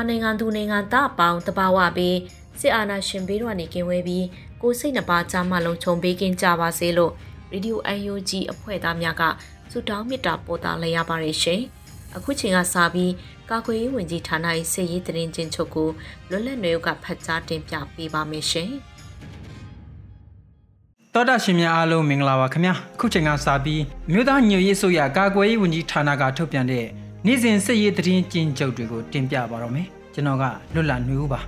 န်မာနိုင်ငံသူနိုင်ငံသားအပေါင်းတဘာဝပြီးစစ်အာဏာရှင်ဘေးတော်နေကင်းဝဲပြီးကိုစိတ်နှပါကြားမှလုံးခြုံပေးကင်းကြပါစေလို့ရေဒီယို UNG အဖွဲ့သားများကဆုတောင်းမေတ္တာပို့သလိုက်ရပါတယ်ရှင်။အခုချိန်ကစပြီးကာကွယ်ရေးဝန်ကြီးဌာန၏စစ်ရေးတရင်ချင်းချုပ်ကိုလွတ်လပ်နေကဖတ်ကြားတင်ပြပေးပါမယ်ရှင်။တော်တာရှင်များအားလုံးမင်္ဂလာပါခင်ဗျာခုချိန်ကစပြီးမြို့သားညွရေးဆိုရကာကွယ်ရေးဝန်ကြီးဌာနကထုတ်ပြန်တဲ့ နေ့စဉ်စစ်ရေးသတင်းကျဉ်းချုပ်တွေကိုတင်ပြပါတော့မယ်ကျွန်တော်ကလွတ်လပ်နေဦးပါ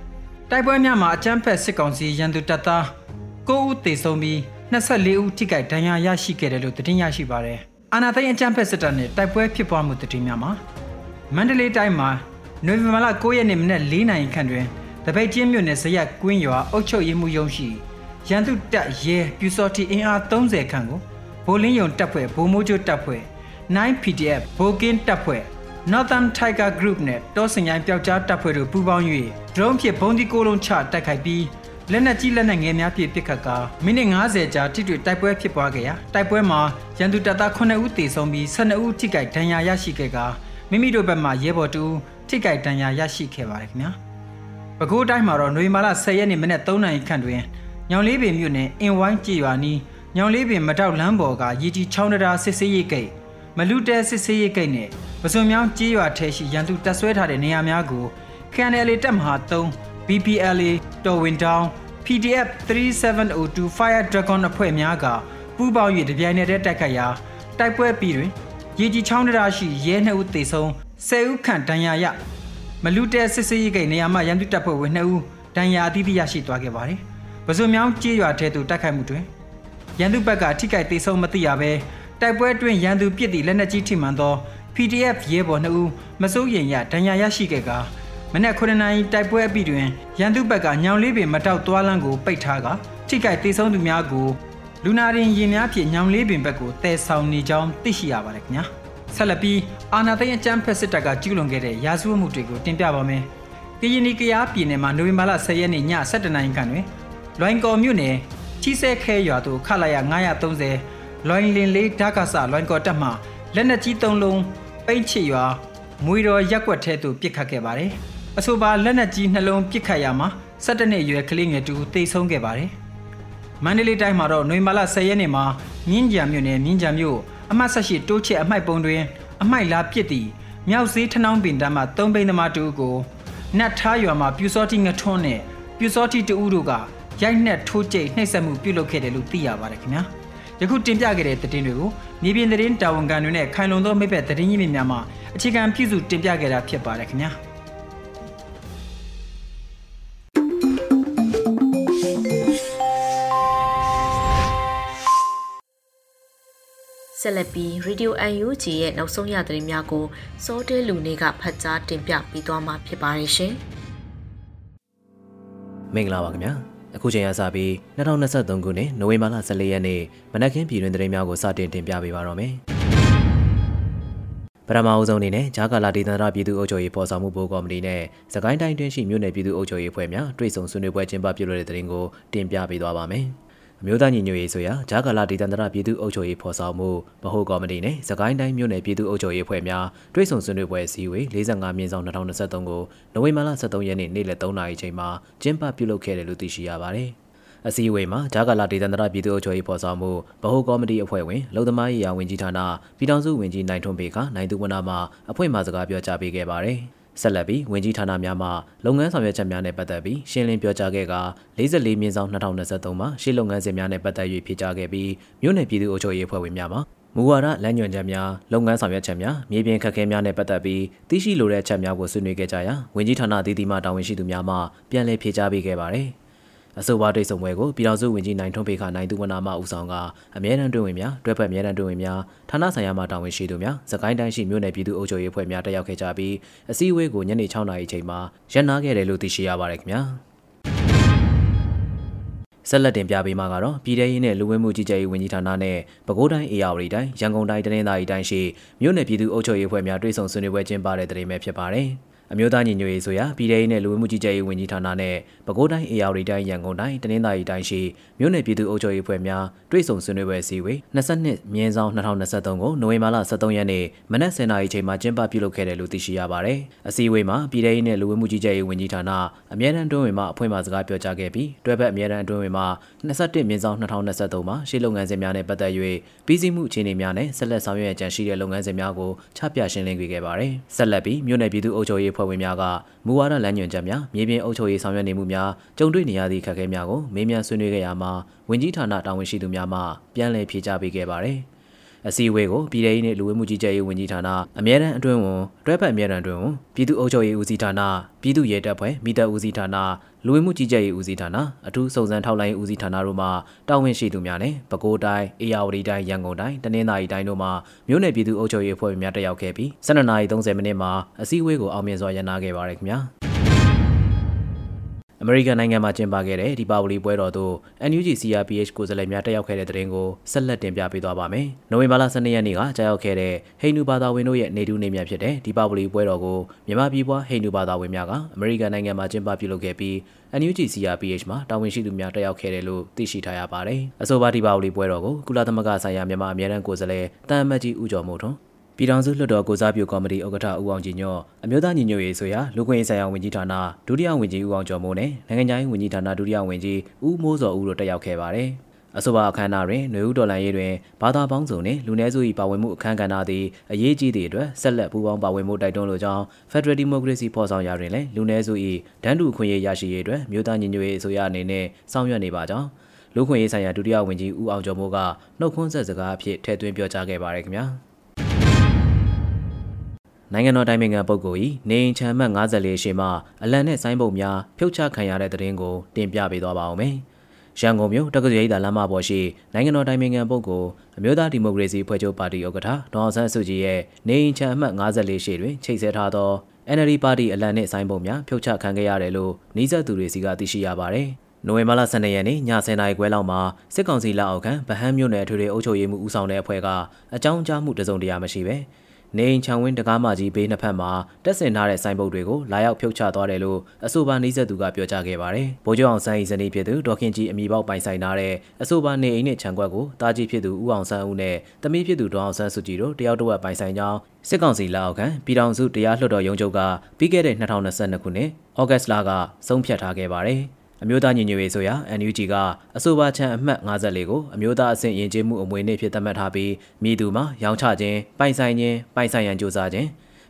တိုက်ပွဲများမှာအကြမ်းဖက်စစ်ကောင်စီရန်သူတပ်သား9ဦးသေဆုံးပြီး24ဦးထိခိုက်ဒဏ်ရာရရှိခဲ့တယ်လို့သတင်းရရှိပါတယ်အာနာသိန်းအကြမ်းဖက်စစ်တပ်နဲ့တိုက်ပွဲဖြစ်ပွားမှုသတင်းများမှာမန္တလေးတိုင်းမှာနိုဝင်ဘာလ9ရက်နေ့မနက်4နာရီခန့်တွင်တပိတ်ချင်းမြို့နယ်ဇရက်ကွင်းရွာအုပ်ချုပ်ရေးမှူးရုံးရှိရန်သူတပ်ရဲပြူစော်တီအင်အား30ခန့်ကိုဗိုလ်လင်းယုံတပ်ဖွဲ့ဗိုလ်မိုးကျိုးတပ်ဖွဲ့ 9PDF ဗိုလ်ကင်းတပ်ဖွဲ့ Northern Tiger Group နဲ့တောစင်ရိုင်းပျောက်ကြားတပ်ဖွဲ့တို့ပူးပေါင်း၍ drone ဖြင့်ဘုံဒီကိုလုံးချတိုက်ခိုက်ပြီးလက်နက်ကြီးလက်နက်ငယ်များဖြင့်ပစ်ခတ်ကာမိနစ်90ကြာထိတွေ့တိုက်ပွဲဖြစ်ပွားခဲ့ရာတိုက်ပွဲမှာရန်သူတပ်သား9ဦးသေဆုံးပြီး12ဦးထိခိုက်ဒဏ်ရာရရှိခဲ့ကာမိမိတို့ဘက်မှရဲဘော်တူထိခိုက်ဒဏ်ရာရရှိခဲ့ပါတယ်ခင်ဗျာပဲခူးတိုင်းမှာတော့နွေမာလာ10ရက်နေ့မနက်3နာရီခန့်တွင်ညောင်လေးပင်မြို့နယ်အင်ဝိုင်းကြေးရွာနီးညောင်လေးပင်မတောက်လမ်းပေါ်ကရေကြီးချောင်းတရာစစ်စေးရိတ်ဂိတ် မလူတဲစစ်စေးရိတ်ဂိတ်နဲ့ပစုံမြောင်းကြေးရွာထဲရှိရန်သူတပ်ဆွဲထားတဲ့နေရာများကို KNLA တပ်မဟာ3 BPLA တော်ဝင်တောင် PDF 3702 Fire Dragon အဖွဲ့များကပူးပေါင်း၍တပြိုင်နက်တည်းတိုက်ခတ်ရာတိုက်ပွဲပြီးတွင်ရေကြီးချောင်းတရာရှိရဲနှစ်ဦးသေဆုံး10ဦးခန့်ဒဏ်ရာရမလူတဲစစ်စေးရေးကိနေရာမှာရန်သူတပ်ဖွဲ့ဝင်2ဦးဒဏ်ရာအသီးသီးရရှိသွားခဲ့ပါတယ်။ပစုံမြောင်းကြေးရွာထဲသို့တိုက်ခိုက်မှုတွင်ရန်သူဘက်ကထိခိုက်သေဆုံးမသိရဘဲ တိုက်ပွဲတွင်ရန်သူပစ်သည့်လက်နက်ကြီးထိမှန်သော PDF ရဲဘော်2ဦးမစိုးရိမ်ရဒဏ်ရာရရှိခဲ့ကာမနက်9နာရီတိုက်ပွဲအပြီးတွင်ရန်သူဘက်ကညောင်လေးပင်မတောက်သွားလန်းကိုပိတ်ထားကထိခိုက်ဒေဆုံးသူများကိုလူနာရင်ရင်များဖြင့်ညောင်လေးပင်ဘက်ကိုတည်ဆောင်နေကြောင်းသိရှိရပါတယ်ခင်ဗျာဆက်လက်ပြီးအာနာသိန်းအကြမ်းဖက်စစ်တပ်ကကျူးလွန်ခဲ့တဲ့ရာဇဝတ်မှုတွေကိုတင်ပြပါမယ်ကရင်နီကရားပြည်နယ်မှာနိုဝင်ဘာလ10ရက်နေ့ည7:00နာရီခန့်တွင်လွိုင်ကော်မြို့နယ်ချီဆဲခဲရွာသို့ခလာရ930 လွိုင်လင်လေးဓာကဆလွိုင်ကော်တပ်မှလက်နက်ကြီး3လုံးပိတ်ချစ်ရွာမွေတော်ရက်ွက်ထဲသို့ပစ်ခတ်ခဲ့ပါတယ်။အဆိုပါလက်နက်ကြီးနှလုံးပစ်ခတ်ရမှာ17နှစ်အရွယ်ကလေးငယ်တူသေဆုံးခဲ့ပါတယ်။မန္တလေးတိုင်းမှာတော့နွေမာလာ10ရက်နေ့မှာမြင်းကြံမြို့နယ်မြင်းကြံမြို့အမှတ်18တိုးချစ်အမိုက်ပုံတွင်အမိုက်လာပစ်သည့်မြောက်စည်းထနောင်းပင်တန်းမှာသုံးဘိန်းသမားတူကိုနတ်ထားရွာမှာပြူစောတိငထွန်းနဲ့ပြူစောတိတူတို့ကရိုက်နှက်ထိုးကျိတ်နှိပ်စက်မှုပြုလုပ်ခဲ့တယ်လို့သိရပါတယ်ခင်ဗျာ။ ယခုတင်ပြခဲ့တဲ့သတင်းတွေကိုမြေပြင်သတင်းတာဝန်ခံတွေနဲ့ခိုင်လုံသောမိဘသတင်းရင်းမြစ်များမှအခြေခံပြုစုတင်ပြခဲ့တာဖြစ်ပါတယ်ခင်ဗျာဆက်လက်ပြီး Radio UNG ရဲ့နောက်ဆုံးရသတင်းများကိုစောတဲလူနေကဖတ်ကြားတင်ပြပေးသွားမှာဖြစ်ပါတယ်ရှင်။မင်္ဂလာပါခင်ဗျာ။ အခုချိန်ကစပြီး2023ခုနှစ်နိုဝင်ဘာလ14ရက်နေ့မနက်ခင်းပြည်တွင်သတင်းများကိုစတင်တင်ပြပေးပါတော့မယ်။ပထမအဦးဆုံးအနေနဲ့ဂျာကာလာဒေသနာပြည်သူ့အုပ်ချုပ်ရေးဖော်ဆောင်မှုဘိုးကော်မတီနဲ့စကိုင်းတိုင်းတွင်းရှိမြို့နယ်ပြည်သူ့အုပ်ချုပ်ရေးဖွဲ့များတွေ့ဆုံဆွေးနွေးပွဲကျင်းပပြုလုပ်တဲ့သတင်းကိုတင်ပြပေးသွားပါမယ်။ အမျိုးသားညီညွတ်ရေးဆိုရာဂျာကာလာဒေသန္တရပြည်သူ့အုပ်ချုပ်ရေးဖော်ဆောင်မှုဗဟိုကော်မတီနဲ့စကိုင်းတိုင်းမြို့နယ်ပြည်သူ့အုပ်ချုပ်ရေးဖွဲ့များတွဲဆုံဆွေးနွေးပွဲအစည်းအဝေး45မြင်းဆောင်2023ကိုနိုဝင်ဘာလ23ရက်နေ့နေ့လယ်3နာရီချိန်မှာကျင်းပပြုလုပ်ခဲ့တယ်လို့သိရှိရပါတယ်။အစည်းအဝေးမှာဂျာကာလာဒေသန္တရပြည်သူ့အုပ်ချုပ်ရေးဖော်ဆောင်မှုဗဟိုကော်မတီအဖွဲ့ဝင်လုံသမားရေးရာဝန်ကြီးဌာနပြည်ထောင်စုဝန်ကြီးနိုင်ထွန်းပေကနိုင်သူဝနာမှအဖွဲ့မှစကားပြောကြားပေးခဲ့ပါတယ်။ ဆက်လက်ပြီးဝင်ကြီးဌာနများမှလုပ်ငန်းဆောင်ရွက်ချက်များနဲ့ပတ်သက်ပြီးရှင်းလင်းပြောကြားခဲ့က44မြင်းဆောင်2023မှာရှေ့လုပ်ငန်းစဉ်များနဲ့ပတ်သက်၍ဖြေကြားခဲ့ပြီးမြို့နယ်ပြည်သူ့အုပ်ချုပ်ရေးအဖွဲ့ဝင်များမှမူဝါဒလမ်းညွှန်ချက်များလုပ်ငန်းဆောင်ရွက်ချက်များမြေပြင်ခက်ခဲများနဲ့ပတ်သက်ပြီးသိရှိလိုတဲ့အချက်များကိုဆွေးနွေးခဲ့ကြရာဝင်ကြီးဌာနအသီးသီးမှတာဝန်ရှိသူများမှပြန်လည်ဖြေကြားပေးခဲ့ပါတယ်။ အဆိုပါတိတ်ဆုံပွဲကိုပြည်ထောင်စုဝန်ကြီးနိုင်ထွန်းဖေခနိုင်သူဝနာမဦးဆောင်ကအမြဲတမ်းတွင်ဝင်များတွဲဖက်အမြဲတမ်းတွင်ဝင်များဌာနဆိုင်ရာမှတာဝန်ရှိသူများစကိုင်းတိုင်းရှိမြို့နယ်ပြည်သူ့အုပ်ချုပ်ရေးအဖွဲ့များတက်ရောက်ခဲ့ကြပြီးအစည်းအဝေးကိုညနေ6နာရီချိန်မှာရပ်နားခဲ့တယ်လို့သိရှိရပါတယ်ခင်ဗျာဆက်လက်တင်ပြပေးမှာကတော့ပြည်ထရေးနဲ့လူဝင်မှုကြီးကြပ်ရေးဝန်ကြီးဌာနနဲ့ပဲခူးတိုင်းအေရဝတီတိုင်းရန်ကုန်တိုင်းတနင်္သာရီတိုင်းရှိမြို့နယ်ပြည်သူ့အုပ်ချုပ်ရေးအဖွဲ့များတွဲဆုံဆွေးနွေးပွဲကျင်းပတဲ့တဲ့တင်ပဲဖြစ်ပါတယ်။ အမျိုးသားညီညွတ်ရေးဆိုရာပြည်ထောင်စုနဲ့လူဝင်မှုကြီးကြပ်ရေးဝန်ကြီးဌာနနဲ့ပဲခူးတိုင်းအေရဝတီတိုင်းရန်ကုန်တိုင်းတနင်္သာရီတိုင်းရှိမြို့နယ်ပြည်သူ့အုပ်ချုပ်ရေးအဖွဲ့များတွဲဆုံဆွေးနွေးပွဲအစည်းအဝေး22မြင်းဆောင်2023ကိုနိုဝင်ဘာလ23ရက်နေ့မနက်10:00နာရီချိန်မှာကျင်းပပြုလုပ်ခဲ့တယ်လို့သိရှိရပါတယ်။အစည်းအဝေးမှာပြည်ထောင်စုနဲ့လူဝင်မှုကြီးကြပ်ရေးဝန်ကြီးဌာနအမြဲတမ်းတွင်းဝင်မှအဖွဲ့မှစကားပြောကြားခဲ့ပြီးတွဲဘက်အမြဲတမ်းတွင်းဝင်မှ21မြင်းဆောင်2023မှာရှေ့လုပ်ငန်းစဉ်များနဲ့ပတ်သက်၍ပြီးစီးမှုအခြေအနေများနဲ့ဆက်လက်ဆောင်ရွက်ကြံရှိတဲ့လုပ်ငန်းစဉ်များကိုချပြရှင်းလင်းပေးခဲ့ပါတယ်။ဆက်လက်ပြီးမြို့နယ်ပြည်သူ့အုပ်ချုပ်ရေးအဖွဲ့ဝင်များကမူဝါဒလမ်းညွှန်ချက်များမြေပြင်အုပ်ချုပ်ရေးဆောင်ရွက်နေမှုများကြုံတွေ့နေရသည့်ခက်ခဲများကိုမေးမြန်းဆွေးနွေးခဲ့ရမှာဝန်ကြီးဌာနတာဝန်ရှိသူများမှပြန်လည်ဖြေကြားပေးခဲ့ပါတယ်။အစည်းအဝေးကိုပြည်ထောင်စုနဲ့လူဝင်မှုကြီးကြပ်ရေးဝန်ကြီးဌာနအမြဲတမ်းအတွင်းဝန်တွဲဖက်အမြဲတမ်းအတွင်းဝန်ပြည်သူ့အုပ်ချုပ်ရေးဦးစီးဌာနပြည်သူ့ရဲတပ်ဖွဲ့မိသက်ဦးစီးဌာန လူဝင်မှုကြီးကြပ်ရေးဦးစီးဌာနအထူးစုံစမ်းထောက်လှမ်းရေးဦးစီးဌာနတို့မှတာဝန်ရှိသူများနဲ့ပဲခူးတိုင်းအေရဝတီတိုင်းရန်ကုန်တိုင်းတနင်္သာရီတိုင်းတို့မှမြို့နယ်ပြည်သူ့အုပ်ချုပ်ရေးအဖွဲ့များတက်ရောက်ခဲ့ပြီး12:30မိနစ်မှာအစည်းအဝေးကိုအောင်မြင်စွာရန်နာခဲ့ပါရခင်ဗျာ။ အမေရိကန်နိုင်ငံမှာကျင်းပခဲ့တဲ့ဒီပါဝလီပွဲတော်သို့ NUG CRPH ကိုယ်စားလှယ်များတက်ရောက်ခဲ့တဲ့တဲ့တင်ကိုဆက်လက်တင်ပြပေးသွားပါမယ်။နိုဝင်ဘာလ12ရက်နေ့ကကြာရောက်ခဲ့တဲ့ဟိန္ဒူဘာသာဝင်တို့ရဲ့နေတူးနေမြတ်ဖြစ်တဲ့ဒီပါဝလီပွဲတော်ကိုမြန်မာပြည်ပွားဟိန္ဒူဘာသာဝင်များကအမေရိကန်နိုင်ငံမှာကျင်းပပြုလုပ်ခဲ့ပြီး NUG CRPH မှာတာဝန်ရှိသူများတက်ရောက်ခဲ့တယ်လို့သိရှိထားရပါတယ်။အဆိုပါဒီပါဝလီပွဲတော်ကိုကုလသမဂ္ဂဆိုင်ရာမြန်မာအမြဲတမ်းကိုယ်စားလှယ်တန်အမတ်ကြီးဦးကျော်မိုးထွန်း ပြည်ထောင်စုလွှတ်တော်ကိုစားပြုကော်မတီဥက္ကဋ္ဌဦးအောင်ကြည်ညော့အမျိုးသားညီညွတ်ရေးဆိုရာလူခွင့်ရေးဆိုင်ရာဝန်ကြီးဌာနဒုတိယဝန်ကြီးဦးအောင်ကျော်မိုးနဲ့နိုင်ငံခြားရေးဝန်ကြီးဌာနဒုတိယဝန်ကြီးဦးမိုးစောဦးတို့တက်ရောက်ခဲ့ပါတယ်။အဆိုပါအခမ်းအနားတွင်ຫນွေဦးတော်လန်ရေးတွင်ဘာသာပေါင်းစုံနှင့်လူနည်းစု၏ပါဝင်မှုအခမ်းကဏ္ဍသည်အရေးကြီးသည့်အတွက်ဆက်လက်ပူးပေါင်းပါဝင်မှုတိုက်တွန်းလိုကြောင်း Federal Democracy ဖော်ဆောင်ရာတွင်လည်းလူနည်းစု၏ဒန်းတူခွင့်ရေးရရှိရေးအတွက်မြို့သားညီညွတ်ရေးအစိုးရအနေနဲ့ဆောင်ရွက်နေပါကြောင်းလူခွင့်ရေးဆိုင်ရာဒုတိယဝန်ကြီးဦးအောင်ကျော်မိုးကနှုတ်ခွန်းဆက်စကားအဖြစ်ထည့်သွင်းပြောကြားခဲ့ပါတယ်ခင်ဗျာ။ နိုင်ငံတော်တိုင်ပင်ခံပုဂ္ဂိုလ်၏နေအိမ်ချမ်းမှတ်54ရှေ့မှအလံနဲ့ဆိုင်းပုတ်များဖြုတ်ချခံရတဲ့တဲ့ရင်ကိုတင်ပြပေးသွားပါဦးမယ်။ရန်ကုန်မြို့တက္ကသိုလ်ရိပ်သာလမ်းမပေါ်ရှိနိုင်ငံတော်တိုင်ပင်ခံပုဂ္ဂိုလ်အမျိုးသားဒီမိုကရေစီဖွဲ့ချုပ်ပါတီဥက္ကဋ္ဌဒေါအောင်ဆန်းစုကြည်ရဲ့နေအိမ်ချမ်းအမှတ်54ရှေ့တွင်ချိတ်ဆက်ထားသော NLD ပါတီအလံနှင့်ဆိုင်းပုံများဖြုတ်ချခံခဲ့ရတယ်လို့နှီးဆက်သူတွေစီကသိရှိရပါတယ်။နိုဝင်ဘာလ12ရက်နေ့ည10:00နာရီခွဲလောက်မှာစစ်ကောင်စီလက်အောက်ခံဗဟန်းမြို့နယ်အထွေထွေအုပ်ချုပ်ရေးမှုဦးဆောင်တဲ့အဖွဲ့ကအကြောင်းကြားမှုတစုံတရာမရှိဘဲ နေအိမ်ချောင်ဝင်းတကားမကြီးဘေးနှစ်ဖက်မှာတက်ဆင်ထားတဲ့ဆိုင်းပုတ်တွေကိုလာရောက်ဖြုတ်ချသွားတယ်လို့အဆိုပါနှိစက်သူကပြောကြားခဲ့ပါတယ်။ဗိုလ်ချုပ်အောင်ဆန်း၏ဇနီးဖြစ်သူဒေါခင်ကြီးအမိပေါက်ပိုင်ဆိုင်ထားတဲ့အဆိုပါနေအိမ်နဲ့ခြံကွက်ကိုတာကြီးဖြစ်သူဦးအောင်ဆန်းဦးနဲ့တမီးဖြစ်သူဒေါအောင်ဆန်းစုကြည်တို့တယောက်တစ်ဝက်ပိုင်ဆိုင်ကြောင်းစစ်ကောင်စီလက်အောက်ခံပြည်ထောင်စုတရားလွှတ်တော်ရုံးချုပ်ကပြီးခဲ့တဲ့2022ခုနှစ်ဩဂတ်စ်လကဆုံးဖြတ်ထားခဲ့ပါတယ်။ အမျိုးသားညီညွတ်ရေးဆိုရာ NUG ကအဆိုပါချံအမှတ်54ကိုအမျိုးသားအဆင့်ယဉ်ကျေးမှုအမွေနေ့ဖြစ်သတ်မှတ်ထားပြီးမိသူမှာရောင်းချခြင်းပိုင်ဆိုင်ခြင်းပိုင်ဆိုင်ရန်ကြိုးစားခြင်း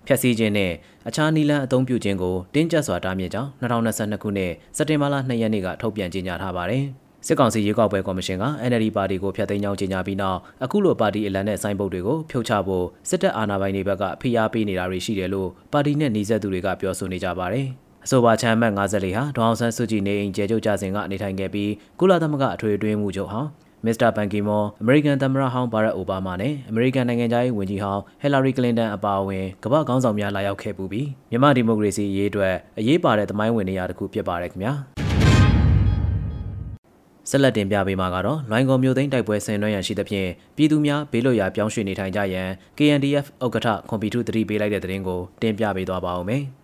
ဖျက်ဆီးခြင်းနဲ့အခြားနည်းလမ်းအသုံးပြုခြင်းကိုတင်းကျပ်စွာတားမြစ်ကြောင်း2022ခုနှစ်စက်တင်ဘာလ2ရက်နေ့ကထုတ်ပြန်ကြေညာထားပါတယ်။စစ်ကောင်စီရွေးကောက်ပွဲကော်မရှင်က NLD ပါတီကိုဖျက်သိမ်းကြောင်းကြေညာပြီးနောက်အခုလိုပါတီအလံနဲ့ဆိုင်းပုတ်တွေကိုဖြုတ်ချဖို့စစ်တပ်အာဏာပိုင်တွေဘက်ကဖိအားပေးနေတာတွေရှိတယ်လို့ပါတီနဲ့နှီးစပ်သူတွေကပြောဆိုနေကြပါတယ်။ အဆိုပါချမ်းမှတ်54ဟာဒေါအောင်ဆန်းစုကြည်နေအိမ်ကျဲကျုပ်ကြစဉ်ကနေထိုင်ခဲ့ပြီးကုလသမဂ္ဂအထွေထွေမှုချုပ်ဟောင်းမစ္စတာဘန်ကီမောအမေရိကန်သမ္မတဟောင်းဘာရက်အိုဘားမားနဲ့အမေရိကန်နိုင်ငံသားရေးဝန်ကြီးဟောင်းဟီလာရီကလင်တန်အပါအဝင်ကမ္ဘာခေါင်းဆောင်များလာရောက်ခဲ့ပူပြီးမြန်မာဒီမိုကရေစီရေးအတွက်အရေးပါတဲ့သမိုင်းဝင်နေရာတစ်ခုဖြစ်ပါတယ်ခင်ဗျာဆက်လက်တင်ပြပေးမှာကတော့လွိုင်းကော်မျိုးသိန်းတိုက်ပွဲဆင်နွှဲရန်ရှိသဖြင့်ပြည်သူများဘေးလွတ်ရာပြောင်းရွှေ့နေထိုင်ကြရန် KNDF ဥက္ကဋ္ဌကွန်ပျူတာသတိပေးလိုက်တဲ့သတင်းကိုတင်ပြပေးသွားပါဦးမယ်။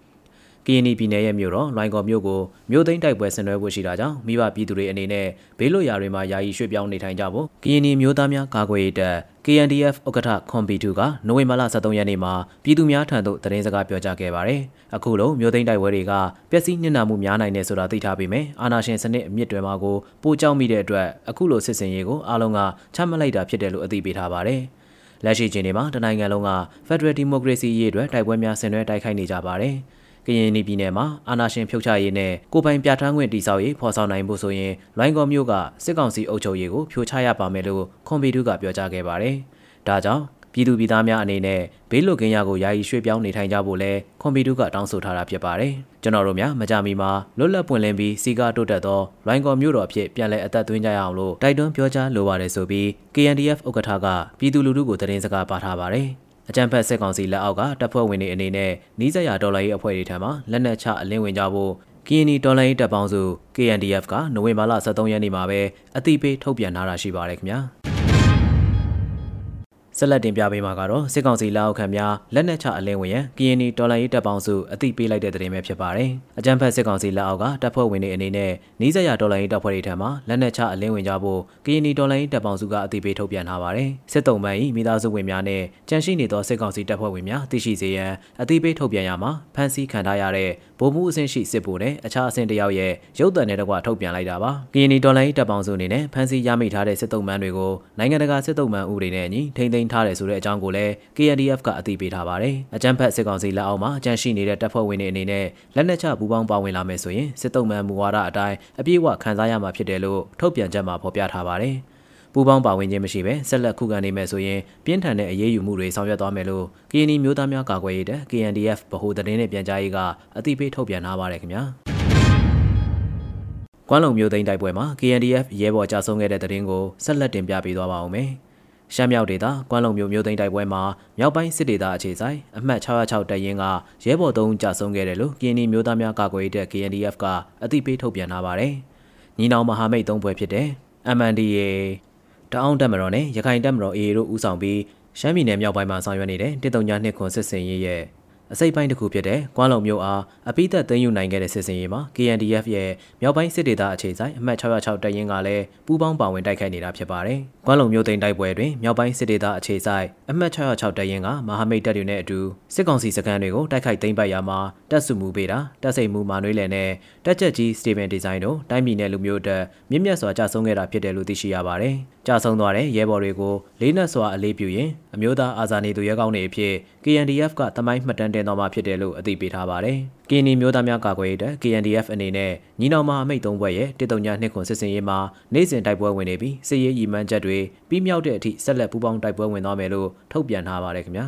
ကရင်ပြည်နယ်ရဲ့မြို့တော်လွိုင်ကော်မြို့ကိုမြို့သိမ်းတိုက်ပွဲဆင်နွှဲဖို့ရှိတာကြောင့်မိဘပြည်သူတွေအနေနဲ့ဘေးလွတ်ရာတွေမှာယာယီရွှေ့ပြောင်းနေထိုင်ကြဖို့ကရင်မျိုးသားများကာကွယ်ရေးတပ် KNDF ဥက္ကဋ္ဌခွန်ပီတူကနိုဝင်ဘာလ23ရက်နေ့မှာပြည်သူများထံသို့သတင်းစကားပြောကြားခဲ့ပါတယ်။အခုလိုမျိုးသိမ်းတိုက်ပွဲတွေကပျက်စီးနစ်နာမှုများနိုင်တယ်ဆိုတာသိထားပေမဲ့အာဏာရှင်စနစ်အမြင့်တွေမှာကိုပိုကြောက်မိတဲ့အတွက်အခုလိုစစ်စင်ရေးကိုအားလုံးကချမှတ်လိုက်တာဖြစ်တယ်လို့အသိပေးထားပါတယ်။လက်ရှိချိန်တွေမှာတနိုင်ငံလုံးက Federal Democracy ရေးအတွက်တိုက်ပွဲများဆင်နွှဲတိုက်ခိုက်နေကြပါတယ်။က ရင်ပြည်နယ်မှာအာဏာရှင်ဖြုတ်ချရေးနဲ့ကိုပိုင်ပြဋ္ဌာန်းခွင့်တည်ဆောက်ရေးဖော်ဆောင်နိုင်ဖို့ဆိုရင်လွိုင်းကော်မြို့ကစစ်ကောင်စီအုပ်ချုပ်ရေးကိုဖြိုချရပါမယ်လို့ခွန်ပီတူကပြောကြားခဲ့ပါတယ်။ဒါကြောင့်ပြည်သူပြည်သားများအနေနဲ့ဘေးလွတ်ကင်းရကိုယာယီရွှေ့ပြောင်းနေထိုင်ကြဖို့လဲကွန်ပီတူကတောင်းဆိုထားတာဖြစ်ပါတယ်။ကျွန်တော်တို့များမကြမီမှာလွတ်လပ်ပွင့်လင်းပြီးစီကားတိုးတက်သောလွိုင်းကော်မြို့တော်အဖြစ်ပြန်လည်အသက်သွင်းကြရအောင်လို့တိုက်တွန်းပြောကြားလိုပါတယ်ဆိုပြီး KNDF ဥက္ကဋ္ဌကပြည်သူလူထုကိုသတင်းစကားပါထားပါတယ်။ အကြံဖက်စစ်ကောင်စီလက်အောက်ကတပ်ဖွဲ့ဝင်တွေအနေနဲ့နီးစပ်ရာဒေါ်လာရေးအဖွဲ့တွေထံမှလက်နက်ချအလင်းဝင်ကြဖို့ကရင်နီဒေါ်လာရေးတပ်ပေါင်းစု KNDF ကနိုဝင်ဘာလ23ရက်နေ့မှာပဲအသိပေးထုတ်ပြန်ထားတာရှိပါတယ်ခင်ဗျာ ဆက်လက်တင်ပြပေးမှာကတော့စစ်ကောင်စီလက်အောက်ခံများလက်နက်ချအလင်းဝင်ရန်ကရင်နီတော်လှန်ရေးတပ်ပေါင်းစုအသိပေးလိုက်တဲ့သတင်းပဲဖြစ်ပါတယ်။အကြံဖက်စစ်ကောင်စီလက်အောက်ကတပ်ဖွဲ့ဝင်တွေအနေနဲ့နီးစပ်ရာတော်လှန်ရေးတပ်ဖွဲ့တွေထံမှလက်နက်ချအလင်းဝင်ကြဖို့ကရင်နီတော်လှန်ရေးတပ်ပေါင်းစုကအသိပေးထုတ်ပြန်ထားပါတယ်။စစ်တုံးပန်း၏မိသားစုဝင်များနဲ့ကြန့်ရှိနေသောစစ်ကောင်စီတပ်ဖွဲ့ဝင်များသိရှိစေရန်အသိပေးထုတ်ပြန်ရမှာဖမ်းဆီးခံထားရတဲ့ ဗိုလ်မှူးအဆင့်ရှိစစ်ဗိုလ်နဲ့အခြားအဆင့်တယောက်ရဲ့ရုပ်သံနဲ့တကွထုတ်ပြန်လိုက်တာပါ။ကရင်နီတော်လှန်ရေးတပ်ပေါင်းစုအနေနဲ့ဖမ်းဆီးရမိထားတဲ့စစ်တုံးပန်းတွေကိုနိုင်ငံတကာစစ်တုံးပန်းဥပဒေနဲ့အညီထိန်းသိမ်းထားတယ်ဆိုတဲ့အကြောင်းကိုလည်း KNDF ကအသိပေးထားပါတယ်။အကြမ်းဖက်စစ်ကောင်စီလက်အောက်မှာအကြမ်းရှိနေတဲ့တပ်ဖွဲ့ဝင်တွေအနေနဲ့လက်နက်ချပူးပေါင်းပါဝင်လာမယ်ဆိုရင်စစ်တုံးမှန်မူဝါဒအတိုင်းအပြည့်အဝခံစားရမှာဖြစ်တယ်လို့ထုတ်ပြန်ချက်မှာဖော်ပြထားပါတယ်။ ပူပေါင်းပါဝင်ခြင်းမရှိဘဲဆက်လက်ခုခံနေမယ်ဆိုရင်ပြင်းထန်တဲ့အရေးယူမှုတွေဆောင်ရွက်သွားမယ်လို့ KNI မျိုးသားများကာကွယ်ရေးတပ် KNDF ဗဟိုသတင်းနဲ့ပြန်ကြားရေးကအသိပေးထုတ်ပြန်ထားပါတယ်ခင်ဗျာ။ကွမ်းလုံမျိုးသိန်းတိုက်ပွဲမှာ KNDF ရဲဘော်ကြဆုံးခဲ့တဲ့တဲ့ရင်ကိုဆက်လက်တင်ပြပေးသွားပါဦးမယ်။ရှမ်းမြောက်ဒေသကွမ်းလုံမြို့မြို့သိမ်းတိုက်ပွဲမှာမြောက်ပိုင်းစစ်ဒေသအခြေဆိုင်အမှတ်606တပ်ရင်းကရဲဘော်3ဦးကြာဆုံးခဲ့တယ်လို့ကရင်နီမျိုးသားများကာကွယ်ရေးတပ် KNDF ကအသိပေးထုတ်ပြန်ထားပါတယ်။ညီနောင်မဟာမိတ်၃ဘွဲဖြစ်တဲ့ MNDA တအောင်းတပ်မတော်နဲ့ရခိုင်တပ်မတော် AA တို့ဦးဆောင်ပြီးရှမ်းပြည်နယ်မြောက်ပိုင်းမှာဆောင်ရွက်နေတဲ့တစ်တုံညာနှစ်ခွန်စစ်စင်ရေးရဲ့အစိပ်ပိုင်းတစ်ခုဖြစ်တဲ့ကွမ်းလုံမြို့အားအပိသက်သိမ်းယူနိုင်ခဲ့တဲ့စစ်စင်ရေးမှာ KNDF ရဲ့မြောက်ပိုင်းစစ်ဒေသအခြေဆိုင်အမှတ်606တပ်ရင်းကလည်းပူးပေါင်းပါဝင်တိုက်ခိုက်နေတာဖြစ်ပါတယ်။ကွမ်းလုံမြို့သိမ်းတိုက်ပွဲတွင်မြောက်ပိုင်းစစ်ဒေသအခြေဆိုင်အမှတ်606တပ်ရင်းကမဟာမိတ်တပ်တွေနဲ့အတူစစ်ကောင်စီစခန်းတွေကိုတိုက်ခိုက်သိမ်းပိုက်ရာမှာတပ်စုမှုပေးတာတပ်စိတ်မှုမာနွေးလယ်နဲ့တက်ချက်ကြီးစတီဗန်ဒီဇိုင်းတို့တိုင်းပြည်နယ်လူမျိုးတပ်မြင့်မြတ်စွာကြဆုံးခဲ့တာဖြစ်တယ်လို့သိရှိရပါတယ်။ ကြဆုံးသွားတဲ့ရဲဘော်တွေကိုလေးနက်စွာအလေးပြုရင်အမျိုးသားအာဇာနည်သူရဲကောင်းတွေအဖြစ် KNDF ကတမိုင်းမှတ်တမ်းတင်တော်မှာဖြစ်တယ်လို့အသိပေးထားပါတယ်။ကင်းနီမျိုးသားများကာကွယ်ရေးတပ် KNDF အနေနဲ့ညီနောင်မဟာမိတ်သုံးဘွဲ့ရဲ့တစ်တုံညာနှစ်ခွန်စစ်စင်ရေးမှာနိုင်စဉ်တိုက်ပွဲဝင်နေပြီးစစ်ရေးရည်မှန်းချက်တွေပြီးမြောက်တဲ့အထိဆက်လက်ပူးပေါင်းတိုက်ပွဲဝင်သွားမယ်လို့ထုတ်ပြန်ထားပါတယ်ခင်ဗျာ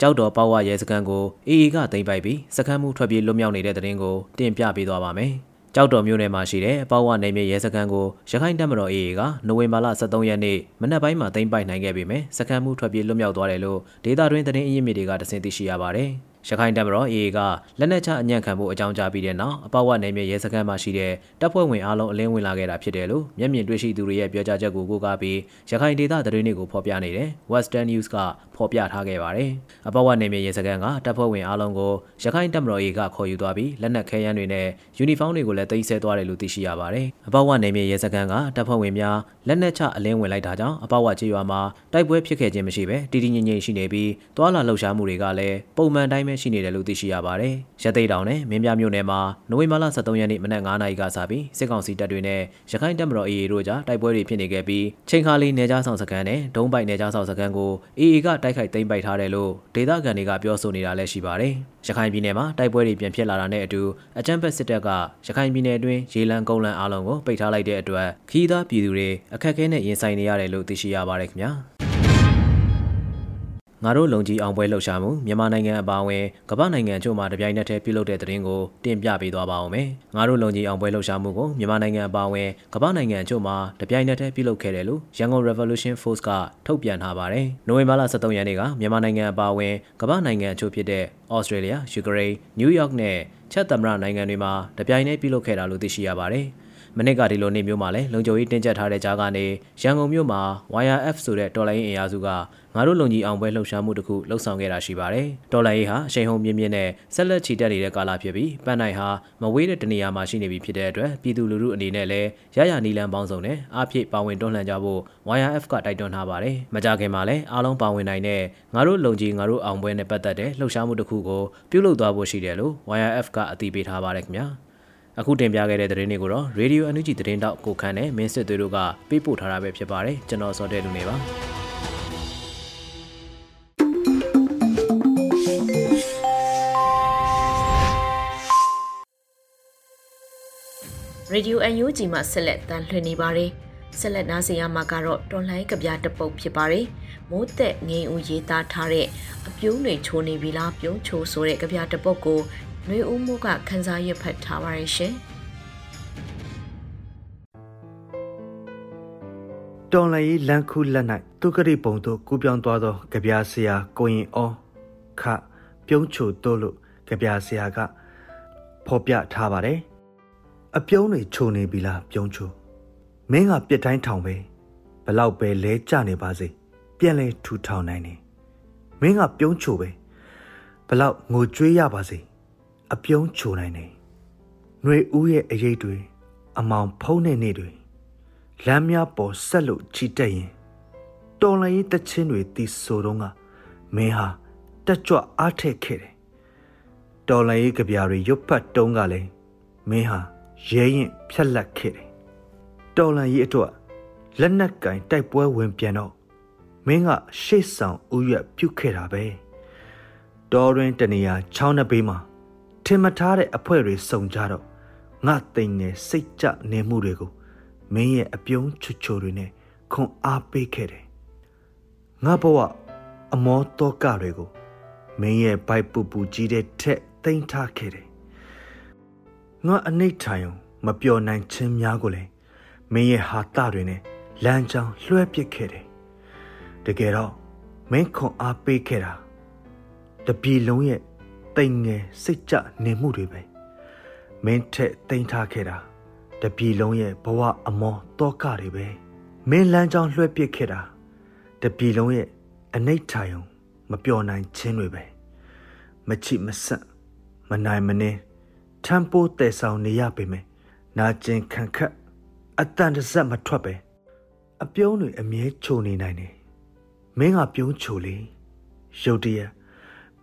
ကြောက်တော်ပေါ့ဝရဲစခန်းကို AA ကသိမ်းပိုက်ပြီးစခန်းမှုထွက်ပြေးလွတ်မြောက်နေတဲ့တဲ့ရင်ကိုတင်ပြပေးသွားပါမယ်။ ကြောက်တော်မြို့နယ်မှာရှိတဲ့ပေါ့ဝနယ်မြေရဲစခန်းကိုရခိုင်တပ်မတော် AA ကနိုဝင်ဘာလ23ရက်နေ့မနက်ပိုင်းမှာသိမ်းပိုက်နိုင်ခဲ့ပေမဲ့စခန်းမှုထွက်ပြေးလွတ်မြောက်သွားတယ်လို့ဒေတာတွင်သတင်းအရင်းမြစ်တွေကတစင်သိရှိရပါတယ်။ ရခိုင်တပ်မတော် AA ကလက်နက်ချအညံ့ခံဖို့အကြောင်းကြားပြီးတဲ့နောက်အပောက်ဝနယ်မြေရဲစခန်းမှာရှိတဲ့တပ်ဖွဲ့ဝင်အားလုံးအလင်းဝင်လာခဲ့တာဖြစ်တယ်လို့မျက်မြင်တွေ့ရှိသူတွေရဲ့ပြောကြားချက်ကိုကိုးကားပြီးရခိုင်ဒေသသတင်းတွေကိုဖော်ပြနေတယ် Western News ကဖော်ပြထားခဲ့ပါတယ်။အပောက်ဝနယ်မြေရဲစခန်းကတပ်ဖွဲ့ဝင်အားလုံးကိုရခိုင်တပ်မတော် AA ကခေါ်ယူသွားပြီးလက်နက်ခဲယမ်းတွေနဲ့ယူနီဖောင်းတွေကိုလည်းတင်ဆက်သွားတယ်လို့သိရှိရပါတယ်။အပောက်ဝနယ်မြေရဲစခန်းကတပ်ဖွဲ့ဝင်များလက်နက်ချအလင်းဝင်လိုက်တာကြောင့်အပောက်ဝကျေးရွာမှာတိုက်ပွဲဖြစ်ခဲ့ခြင်းမရှိဘဲတည်တည်ငြိမ်ငြိမ်ရှိနေပြီးတွာလာလှုပ်ရှားမှုတွေကလည်းပုံမှန်တိုင်းပဲရှိနေတယ်လို့သိရှိရပါတယ်။ရသိတောင်နဲ့မင်းပြမြို့နယ်မှာနိုဝင်ဘာလ23ရက်နေ့မနက်9:00နာရီကစပြီးစစ်ကောင်စီတပ်တွေနဲ့ရခိုင်တပ်မတော် AA တို့ကြားတိုက်ပွဲတွေဖြစ်နေခဲ့ပြီးချိန်ခါလီနေကြားဆောင်စခန်းနဲ့ဒုံးပိုက်နေကြားဆောင်စခန်းကို AA ကတိုက်ခိုက်သိမ်းပိုက်ထားတယ်လို့ဒေသခံတွေကပြောဆိုနေတာလည်းရှိပါတယ်။ရခိုင်ပြည်နယ်မှာတိုက်ပွဲတွေပြန်ဖြစ်လာတာနဲ့အတူအကြမ်းဖက်စစ်တပ်ကရခိုင်ပြည်နယ်အတွင်းရေလံကုန်းလန်အားလုံးကိုပိတ်ထားလိုက်တဲ့အတွက်ခီးသားပြည်သူတွေအခက်အခဲနဲ့ရင်ဆိုင်နေရတယ်လို့သိရှိရပါတယ်ခင်ဗျာ။ ငါတို့လုံကြီးအောင်ပွဲလှုပ်ရှားမှုမြန်မာနိုင်ငံအပါအဝင်ကမ္ဘာနိုင်ငံအချို့မှာတပြိုင်နက်တည်းပြုလုပ်တဲ့သတင်းကိုတင်ပြပေးသွားပါအောင်မယ်။ငါတို့လုံကြီးအောင်ပွဲလှုပ်ရှားမှုကိုမြန်မာနိုင်ငံအပါအဝင်ကမ္ဘာနိုင်ငံအချို့မှာတပြိုင်နက်တည်းပြုလုပ်ခဲ့တယ်လို့ရန်ကုန် Revolution Force ကထုတ်ပြန်ထားပါတယ်။နိုဝင်ဘာလ23ရက်နေ့ကမြန်မာနိုင်ငံအပါအဝင်ကမ္ဘာနိုင်ငံအချို့ဖြစ်တဲ့ Australia, Ukraine, New York နဲ့ချက်သမရနိုင်ငံတွေမှာတပြိုင်တည်းပြုလုပ်ခဲ့တာလို့သိရှိရပါတယ်။မနစ်ကဒီလိုနေ့မျိုးမှာလည်းလုံခြုံရေးတင်းကျပ်ထားတဲ့ကြားကနေရန်ကုန်မြို့မှာ YRF ဆိုတဲ့တော်လိုင်းအင်အားစုက ငါတို့လုံကြီးအောင်ပွဲလှုပ်ရှားမှုတစ်ခုလှုပ်ဆောင်ခဲ့တာရှိပါတယ်။တော်လိုင်းရေးဟာအရှိန်ဟုန်မြင့်မြင့်နဲ့ဆက်လက်ချီတက်နေတဲ့ကာလဖြစ်ပြီးပန်းနိုင်ဟာမဝေးတဲ့တနေရာမှာရှိနေပြီဖြစ်တဲ့အတွက်ပြည်သူလူထုအနေနဲ့လည်းရရနီလန်ပေါင်းစုံနဲ့အားဖြည့်ပါဝင်တွန်းလှန်ကြဖို့ YRF ကတိုက်တွန်းထားပါတယ်။မကြခင်မှာလည်းအားလုံးပါဝင်နိုင်တဲ့ငါတို့လုံကြီးငါတို့အောင်ပွဲနဲ့ပတ်သက်တဲ့လှုပ်ရှားမှုတစ်ခုကိုပြုလုပ်သွားဖို့ရှိတယ်လို့ YRF ကအတည်ပြုထားပါတယ်ခင်ဗျာ။အခုတင်ပြခဲ့တဲ့သတင်းတွေကိုတော့ Radio NUG သတင်းတောက်ကိုခန့်နဲ့မင်းစစ်သွေးတို့ကပေးပို့ထားတာပဲဖြစ်ပါတယ်ကျွန်တော်စောတဲ့လူနေပါ ရေဒီယို UNG မှာဆက်လက်တန်လှည့်နေပါတယ်ဆက်လက်နားဆင်ရမှာကတော့တော်လိုင်းကဗျာတပုတ်ဖြစ်ပါတယ်မိုးသက်ငိန်ဦးရေးသားထားတဲ့အပြုံးတွေချိုးနေပြီလားပြုံးချိုးဆိုတဲ့ကဗျာတပုတ်ကိုနှွေဦးမိုးကခန်းစားရွက်ဖတ်ထားပါရဲ့ရှင်တော်လည်လန်ခုလက်၌သူကတိပုံတို့ကူးပြောင်းသွားသောကြပြာဆရာကိုရင်အောခပြုံးချိုတို့လို့ကြပြာဆရာကဖော်ပြထားပါတယ် အပြုံးတွေခြုံနေပြီလားပြုံးချိုမင်းကပြစ်တိုင်းထောင်ပဲဘလောက်ပဲလဲကြနေပါစေပြန်လဲထူထောင်နိုင်တယ်မင်းကပြုံးချိုပဲဘလောက်ငိုကြွေးရပါစေအပြုံးချိုနိုင်တယ်ຫນွေဦးရဲ့အရေးတွေအမောင်ဖုံးတဲ့နေ့တွေလမ်းများပေါ်ဆက်လို့ချီတက်ရင်တော်လရေးတချင်းတွေတီဆိုတော့ကမင်းဟာတက်ကြွအားထက်ခဲ့တယ်တော်လရေးကြပြာတွေရွတ်ဖတ်တုံးကလည်းမင်းဟာ ရဲရင်ဖြက်လက်ခဲ့တယ်တော်လရေးအတွက်လက်နက်ကင်တိုက်ပွဲဝင်ပြန်တော့မင်းကရှေ့ဆောင်ဥရွက်ပြုတ်ခဲ့တာပဲတော်ရင်တနေရာချောင်းနှစ်ဘေးမှာထင်မထားတဲ့အဖွဲတွေစုံကြတော့ငါတိမ်နေစိတ်ကြနေမှုတွေကိုမင်းရဲ့အပြုံးချွချိုတွေနဲ့ခွန်အားပေးခဲ့တယ်ငါဘဝအမောတောကတွေကိုမင်းရဲ့ဘိုက်ပူပူကြီးတဲ့ထက်တိမ်ထားခဲ့တယ် ငါအနိဋ္ဌာယုံမပျော်နိုင်ခြင်းများကိုလည်းမင်းရဲ့ဟာတတွေနဲ့လမ်းကြောင်းလွှဲပစ်ခဲ့တယ်တကယ်တော့မင်းခွန်အားပေးခဲ့တာတပြီလုံးရဲ့တိမ်ငယ်စိတ်ကြနေမှုတွေပဲမင်းထက်တိမ်ထားခဲ့တာတပြီလုံးရဲ့ဘဝအမောတောကတွေပဲမင်းလမ်းကြောင်းလွှဲပစ်ခဲ့တာတပြီလုံးရဲ့အနိဋ္ဌာယုံမပျော်နိုင်ခြင်းတွေပဲမချိမဆက်မနိုင်မနှင်း ထမ်းပိုးတည်ဆောင်နေရပေမယ်နာကျင်ခံခတ်အတန်တစက်မထွက်ပဲအပြုံးတွေအမြဲချုံနေနိုင်တယ်မင်းကပြုံးချိုလေရုတ်တရက်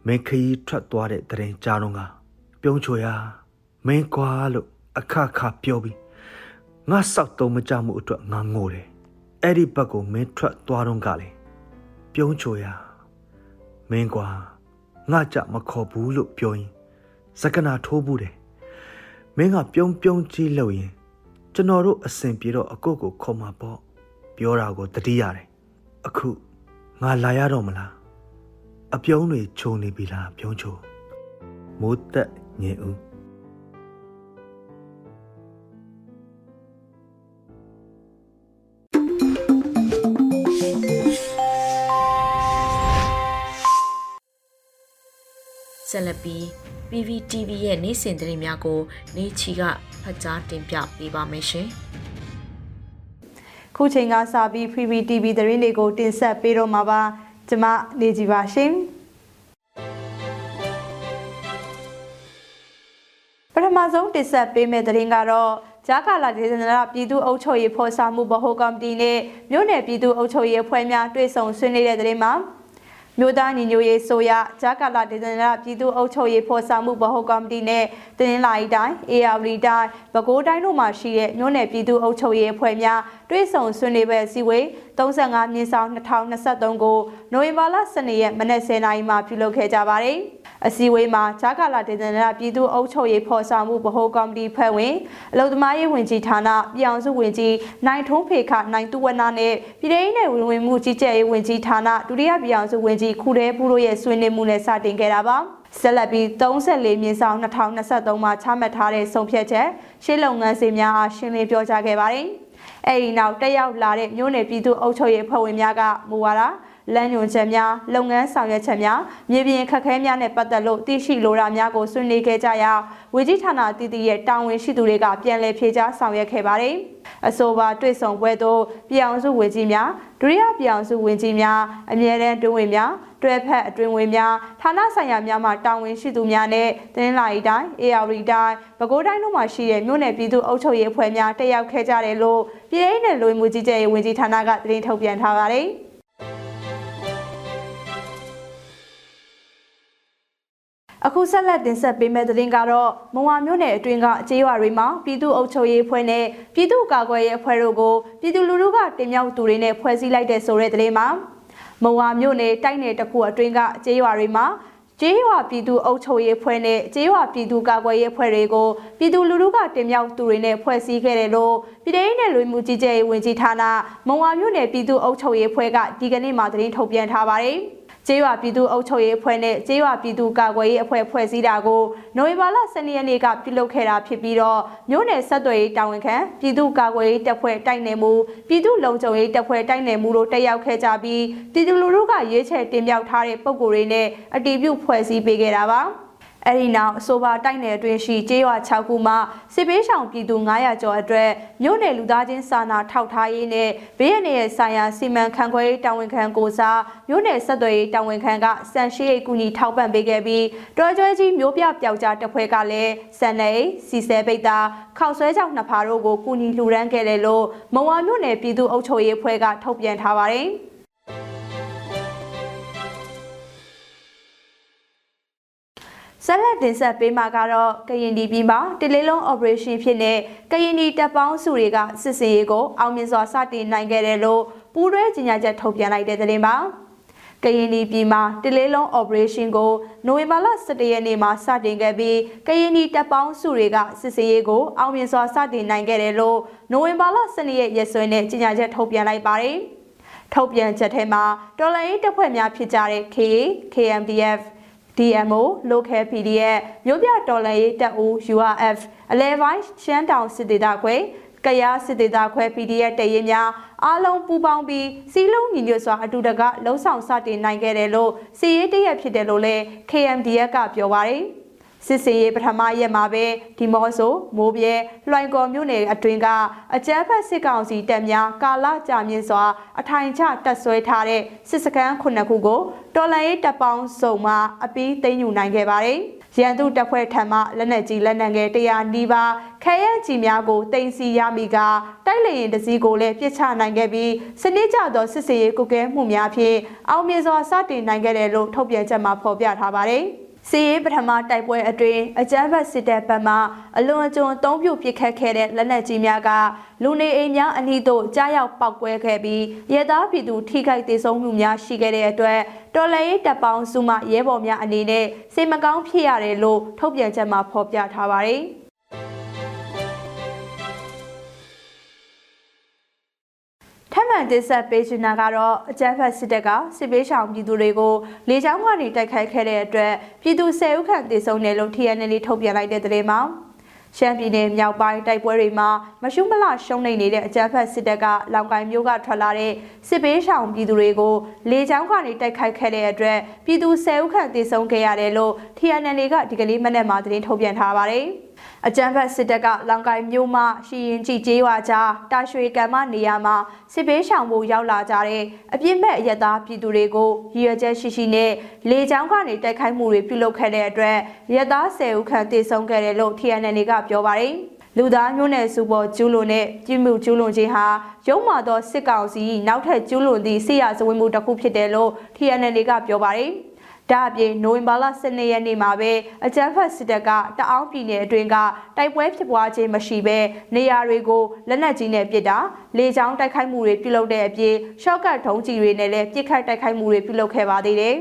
မင်းခရီးထွက်သွားတဲ့တရင်ကြားတော့ကပြုံးချိုရမင်းကွာလို့အခခပြောပြီးငါစောက်တုံးမကြမှုအတွက်ငါငိုတယ်အဲ့ဒီဘက်ကိုမင်းထွက်သွားတော့ကလေပြုံးချိုရမင်းကွာငါကြမခေါ်ဘူးလို့ပြောရင်စကနာထိုးဘူးတယ် မင်းကပြုံးပြုံးကြီးလှုပ်ရင်ကျွန်တော်တို့အစဉ်ပြေတော့အကုတ်ကိုခေါ်မှာပေါ့ပြောတာကိုတတိရတယ်အခုငါလာရတော့မလားအပြုံးတွေခြုံနေပြီလားပြုံးချိုမိုးသက်ညင်ဦးဆက်လက်ပြီး PVTV ရဲ့နေ့စဉ်သတင်းများကိုနေချီကဖတ်ကြားတင်ပြပေးပါမယ်ရှင်။ခုချိန်ကစပြီး PVTV သတင်းတွေကိုတင်ဆက်ပေးတော့မှာပါ။ကျွန်မနေကြပါရှင်။ပထမဆုံးတင်ဆက်ပေးမယ့်သတင်းကတော့ဂျာကာလာဒေသနာပြည်သူ့အုပ်ချုပ်ရေးဖော်ဆောင်မှုဗဟိုကော်မတီနဲ့မြို့နယ်ပြည်သူ့အုပ်ချုပ်ရေးအဖွဲ့များတွေ့ဆုံဆွေးနွေးတဲ့သတင်းမှာ မြို့သားညီညွတ်ရေးဆိုရဂျာကာလာဒေသနာပြည်သူ့အုပ်ချုပ်ရေးဖော်ဆောင်မှုဗဟိုကော်မတီနဲ့တင်းလာရီတိုင်းအေယာဝတီတိုင်းပဲခူးတိုင်းတို့မှာရှိတဲ့မြို့နယ်ပြည်သူ့အုပ်ချုပ်ရေးအဖွဲ့များတွဲဆောင်ဆွေးနွေးပွဲစည်းဝေး35မြင်းဆောင်2023ကိုနိုဝင်ဘာလ12ရက်မနက်10:00နာရီမှာပြုလုပ်ခဲ့ကြပါတယ်။အစည်းအဝေးမှာဂျာကာလာဒေသနာပြည်သူ့အုပ်ချုပ်ရေးဖော်ဆောင်မှုဗဟိုကော်မတီဖွဲ့ဝင်အလုံသမားရေးဝန်ကြီးဌာနပြည်အောင်စုဝန်ကြီးနိုင်ထုံးဖေခနိုင်သူဝနာနဲ့ပြည်ထောင်စုဝင်ဝင်မှုကြီးကြပ်ရေးဝန်ကြီးဌာနဒုတိယပြည်အောင်စုဝန်ကြီးခုရဲဘူးတို့ရဲ့ဆွေးနွေးမှုနဲ့စတင်ခဲ့တာပါဆက်လက်ပြီး34မြင်းဆောင်2023မှာချမှတ်ထားတဲ့ဆုံးဖြတ်ချက်ရှေ့လုပ်ငန်းစဉ်များအားရှင်းလင်းပြောကြားခဲ့ပါတယ်။ အဲဒီနောက်တက်ရောက်လာတဲ့မြို့နယ်ပြည်သူ့အုပ်ချုပ်ရေးဖွဲ့ဝင်များကမူဝါဒ လမ်းညွှန်ချက်များလုပ်ငန်းဆောင်ရွက်ချက်များမြေပြင်ခက်ခဲများနဲ့ပတ်သက်လို့သိရှိလိုတာများကိုဆွေးနွေးခဲ့ကြရာဝေကြီးဌာနတည်တည်ရဲ့တာဝန်ရှိသူတွေကပြန်လည်ဖြေကြားဆောင်ရွက်ခဲ့ပါတယ်။အဆိုပါတွေ့ဆုံပွဲသို့ပြည်အောင်စုဝင်ကြီးများဒုတိယပြည်အောင်စုဝင်ကြီးများအမြဲတမ်းတွင်ဝင်များတွဲဖက်အတွင်ဝင်များဌာနဆိုင်ရာများမှတာဝန်ရှိသူများနဲ့တင်းလာရီတိုင်း AR တိုင်းပဲခူးတိုင်းတို့မှာရှိတဲ့မြို့နယ်ပြည်သူ့အုပ်ချုပ်ရေးအဖွဲ့များတက်ရောက်ခဲ့ကြတယ်လို့ပြည်ထောင်စုလူမှုကြီးကြပ်ရေးဝန်ကြီးဌာနကသတင်းထုတ်ပြန်ထားပါတယ်။ အခုဆက်လက်တင်ဆက်ပေးမယ့်သတင်းကတော့မုံဝါမြို့နယ်အတွင်းကကြေးရွာတွေမှာပြည်သူ့အုပ်ချုပ်ရေးအဖွဲ့နဲ့ပြည်သူ့ကာကွယ်ရေးအဖွဲ့တို့ကိုပြည်သူလူထုကတင်မြှောက်သူတွေနဲ့ဖွဲ့စည်းလိုက်တဲ့ဆိုတဲ့သတင်းမှာမုံဝါမြို့နယ်တိုက်နယ်တစ်ခုအတွင်းကကြေးရွာတွေမှာကျေးရွာပြည်သူ့အုပ်ချုပ်ရေးဖွဲ့နဲ့ကျေးရွာပြည်သူ့ကာကွယ်ရေးဖွဲ့တွေကိုပြည်သူလူထုကတင်မြှောက်သူတွေနဲ့ဖွဲ့စည်းခဲ့တယ်လို့ပြည်ထောင်စုနယ်လွှင့်မှုကြီးကြပ်ရေးဝန်ကြီးဌာနမုံဝါမြို့နယ်ပြည်သူ့အုပ်ချုပ်ရေးဖွဲ့ကဒီကနေ့မှသတင်းထုတ်ပြန်ထားပါတယ်။ ကျေးရွာပြည်သူ့အုပ်ချုပ်ရေးအဖွဲ့နဲ့ကျေးရွာပြည်သူ့ကာကွယ်ရေးအဖွဲ့ဖွဲ့စည်းတာကိုနိုဝင်ဘာလ12ရက်နေ့ကပြုလုပ်ခဲ့တာဖြစ်ပြီးတော့မြို့နယ်ဆက်သွယ်ရေးတာဝန်ခံပြည်သူ့ကာကွယ်ရေးတပ်ဖွဲ့တိုက်နယ်မှုပြည်သူ့လုံခြုံရေးတပ်ဖွဲ့တိုက်နယ်မှုတို့တက်ရောက်ခဲ့ကြပြီးပြည်သူလူထုကရွေးချယ်တင်မြှောက်ထားတဲ့ပုံကိုယ်တွေနဲ့အတီးပြုဖွဲ့စည်းပေးခဲ့တာပါ။ အဲ့ဒီနောက်အဆိုပါတိုက်နယ်အတွင်းရှိကျေးရွာ6ခုမှစစ်ပေးဆောင်ပြည်သူ900ကျော်အတွက်မြို့နယ်လူသားချင်းစာနာထောက်ထားရေးနဲ့ဘေးရန်ရဲ့ဆိုင်ရာစီမံခန့်ခွဲရေးတာဝန်ခံကိုစားမြို့နယ်ဆက်သွယ်ရေးတာဝန်ခံကစံရှိရိတ်ကူညီထောက်ပံ့ပေးခဲ့ပြီးတော်ကျွဲကြီးမျိုးပြပျောက်ကြားတပ်ဖွဲ့ကလည်းစံနေစီဆဲပိတ်တာခောက်ဆွဲကြောင်နှစ်ဖာတို့ကိုကူညီလှူဒန်းခဲ့တယ်လို့မုံဝါမြို့နယ်ပြည်သူ့အုပ်ချုပ်ရေးအဖွဲ့ကထုတ်ပြန်ထားပါတယ်။ ဆက်လက်တင်ဆက်ပေးမှာကတော့ကရင်ဒီပြည်မှာတလေးလုံး operation ဖြစ်တဲ့ကရင်ဒီတပ်ပေါင်းစုတွေကစစ်စင်ရေးကိုအောင်မြင်စွာစတင်နိုင်ခဲ့တယ်လို့ပူးတွဲကြီးညာချက်ထုတ်ပြန်လိုက်တဲ့သတင်းပါကရင်ဒီပြည်မှာတလေးလုံး operation ကိုနိုဝင်ဘာလ17ရက်နေ့မှာစတင်ခဲ့ပြီးကရင်ဒီတပ်ပေါင်းစုတွေကစစ်စင်ရေးကိုအောင်မြင်စွာစတင်နိုင်ခဲ့တယ်လို့နိုဝင်ဘာလ12ရက်ရက်စွဲနဲ့ကြီးညာချက်ထုတ်ပြန်လိုက်ပါတယ်ထုတ်ပြန်ချက်ထဲမှာတော်လိုင်းတပ်ဖွဲ့များဖြစ်ကြတဲ့ KA, KMDF DMO Local PDF မြို့ပြတော်လှန်ရေးတပ်ဦး URF အလဲပိုင်းရှမ်းတောင်စစ်ဒေသခွဲကရစစ်ဒေသခွဲ PDF တရင်များအားလုံးပူးပေါင်းပြီးစီးလုံးညီညွတ်စွာအတူတကလှုံ့ဆော်စတင်နိုင်ခဲ့တယ်လို့စီရေးတရက်ဖြစ်တယ်လို့လည်း KMDF ကပြောပါတယ်။စစ်စင်ရေးပထမရက်မှာပဲဒီမော့ဆိုမိုးပြဲလွှိုင်ကော်မြို့နယ်အတွင်းကအကြမ်းဖက်စစ်ကောင်စီတပ်များကာလကြာမြင့်စွာအထိုင်ချတပ်ဆွဲထားတဲ့စစ်စခန်းခုနှစ်ခုကို တော်လန်ရေးတပ်ပေါင်းစုံမှအပြီးသိမ်းယူနိုင်ခဲ့ပါတယ်။ရန်သူတပ်ဖွဲ့ထံမှလက်နက်ကြီးလက်နက်ငယ်100နီးပါးခဲယမ်းကြီးများကိုတင်စီရမိကတိုက်လေရင်တစည်းကိုလည်းပြစ်ချနိုင်ခဲ့ပြီးစနစ်ကျသောစစ်စေးရေးကုကဲမှုများဖြင့်အောင်မြင်စွာစတင်နိုင်ခဲ့တယ်လို့ထုတ်ပြန်ချက်မှာဖော်ပြထားပါတယ်။ စီရေးပထမတိုက်ပွဲအတွင်းအကြမ်းဖက်စစ်တပ်ဘက်မှအလွန်အကျွံအုံပြုတ်ပစ်ခတ်ခဲ့တဲ့လက်နက်ကြီးများကလူနေအိမ်များအနီးသို့ကြားရောက်ပောက်ကွဲခဲ့ပြီးရဲသားပြည်သူထိခိုက်ဒေဆုံးမှုများရှိခဲ့တဲ့အတွက်တော်လှန်ရေးတပ်ပေါင်းစုမှရဲဘော်များအနေနဲ့စိတ်မကောင်းဖြစ်ရတယ်လို့ထုတ်ပြန်ချက်မှာဖော်ပြထားပါတယ်။ ထပ်မံတင်ဆက်ပေးချင်တာကတော့အကြမ်းဖက်စစ်တပ်ကစစ်ပေးရှောင်ပြည်သူတွေကိုလေကြောင်းကနေတိုက်ခိုက်ခဲ့တဲ့အတွက်ပြည်သူ၁၀ဦးခန့်သေဆုံးတယ်လို့ TNL ထုတ်ပြန်လိုက်တဲ့သတင်းမှာရှမ်းပြည်နယ်မြောက်ပိုင်းတိုက်ပွဲတွေမှာမရှုမလရှုံးနေနေတဲ့အကြမ်းဖက်စစ်တပ်ကလောင်ကိုင်းမျိုးကထွက်လာတဲ့စစ်ပေးရှောင်ပြည်သူတွေကိုလေကြောင်းကနေတိုက်ခိုက်ခဲ့တဲ့အတွက်ပြည်သူ၁၀ဦးခန့်သေဆုံးခဲ့ရတယ်လို့ TNL ကဒီကနေ့မနေ့မှသတင်းထုတ်ပြန်ထားပါတယ်။ အကြမ်းဖက်စစ်တပ်ကလောင်ကိုင်မြို့မှရှီရင်ကြည်ကျေးရွာကြားတာရွှေကံမနေရာမှာစစ်ဘေးရှောင်ဖို့ရောက်လာကြတဲ့အပြစ်မဲ့အရက်သားပြည်သူတွေကိုရည်ရွယ်ချက်ရှိရှိနဲ့လေကြောင်းကနေတိုက်ခိုက်မှုတွေပြုလုပ်ခဲ့တဲ့အတွက်ရက်သား10ဦးခန့်တေဆုံးခဲ့တယ်လို့ TNN ကပြောပါတယ်လူသားမျိုးနယ်စုပေါ်ကျူးလွန်တဲ့ပြည်မှုကျူးလွန်ခြင်းဟာရုံးမာသောစစ်ကောင်စီနောက်ထပ်ကျူးလွန်သည့်ဆေးရဇဝေမှုတစ်ခုဖြစ်တယ်လို့ TNN ကပြောပါတယ်။ ဒါအပြင်နိုဝင်ဘာလ12ရက်နေ့မှာပဲအကြမ်းဖက်စစ်တပ်ကတအောင်းပြည်နယ်အတွင်းကတိုက်ပွဲဖြစ်ပွားခြင်းမရှိဘဲနေရာတွေကိုလက်နက်ကြီးနဲ့ပစ်တာလေကြောင်းတိုက်ခိုက်မှုတွေပြုလုပ်တဲ့အပြင်ရှော့ကတ်ထုံးကြီးတွေနဲ့လည်းပစ်ခတ်တိုက်ခိုက်မှုတွေပြုလုပ်ခဲ့ပါသေးတယ်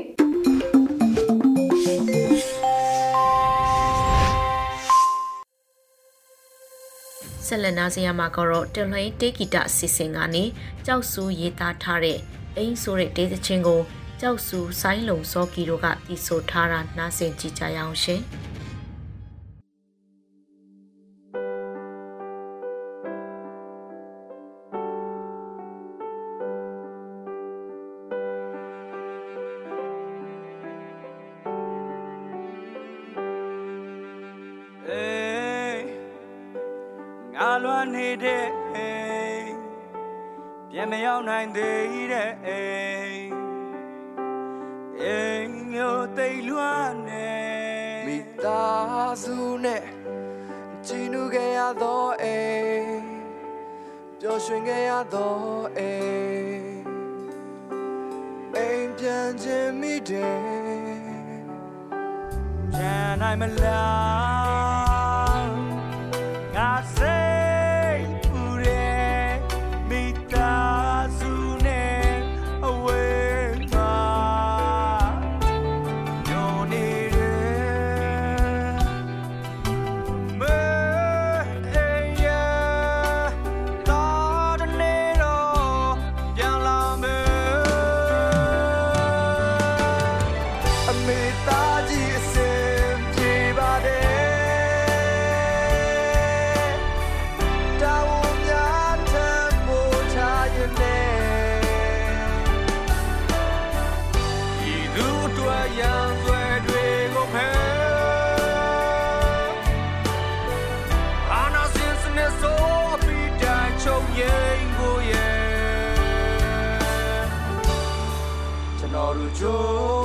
ဆက်လက်နားဆင်ရမှာကတော့တလွှိတေဂီတအစီအစဉ်ကနေကြောက်ဆူရေးသားထားတဲ့အိမ်ဆိုတဲ့ဒေသချင်းကို ကျောက်စုဆိုင်းလုံစောကီတို့ကတည်ဆိုထားတာနားဆင်ကြကြရအောင်ရှင်။ငါလွမ်းနေတဲ့ပြန်မရောက်နိုင်သေးတဲ့ င်မျိုးသိလွှမ်းနေမိသားစုနဲ့ကြည်နူခဲ့ရသောအိမ်ပျော်ရွှင်ခဲ့ရသောအိမ်အိမ်ပြန်ခြင်းမိတယ် Can I မလား Joe.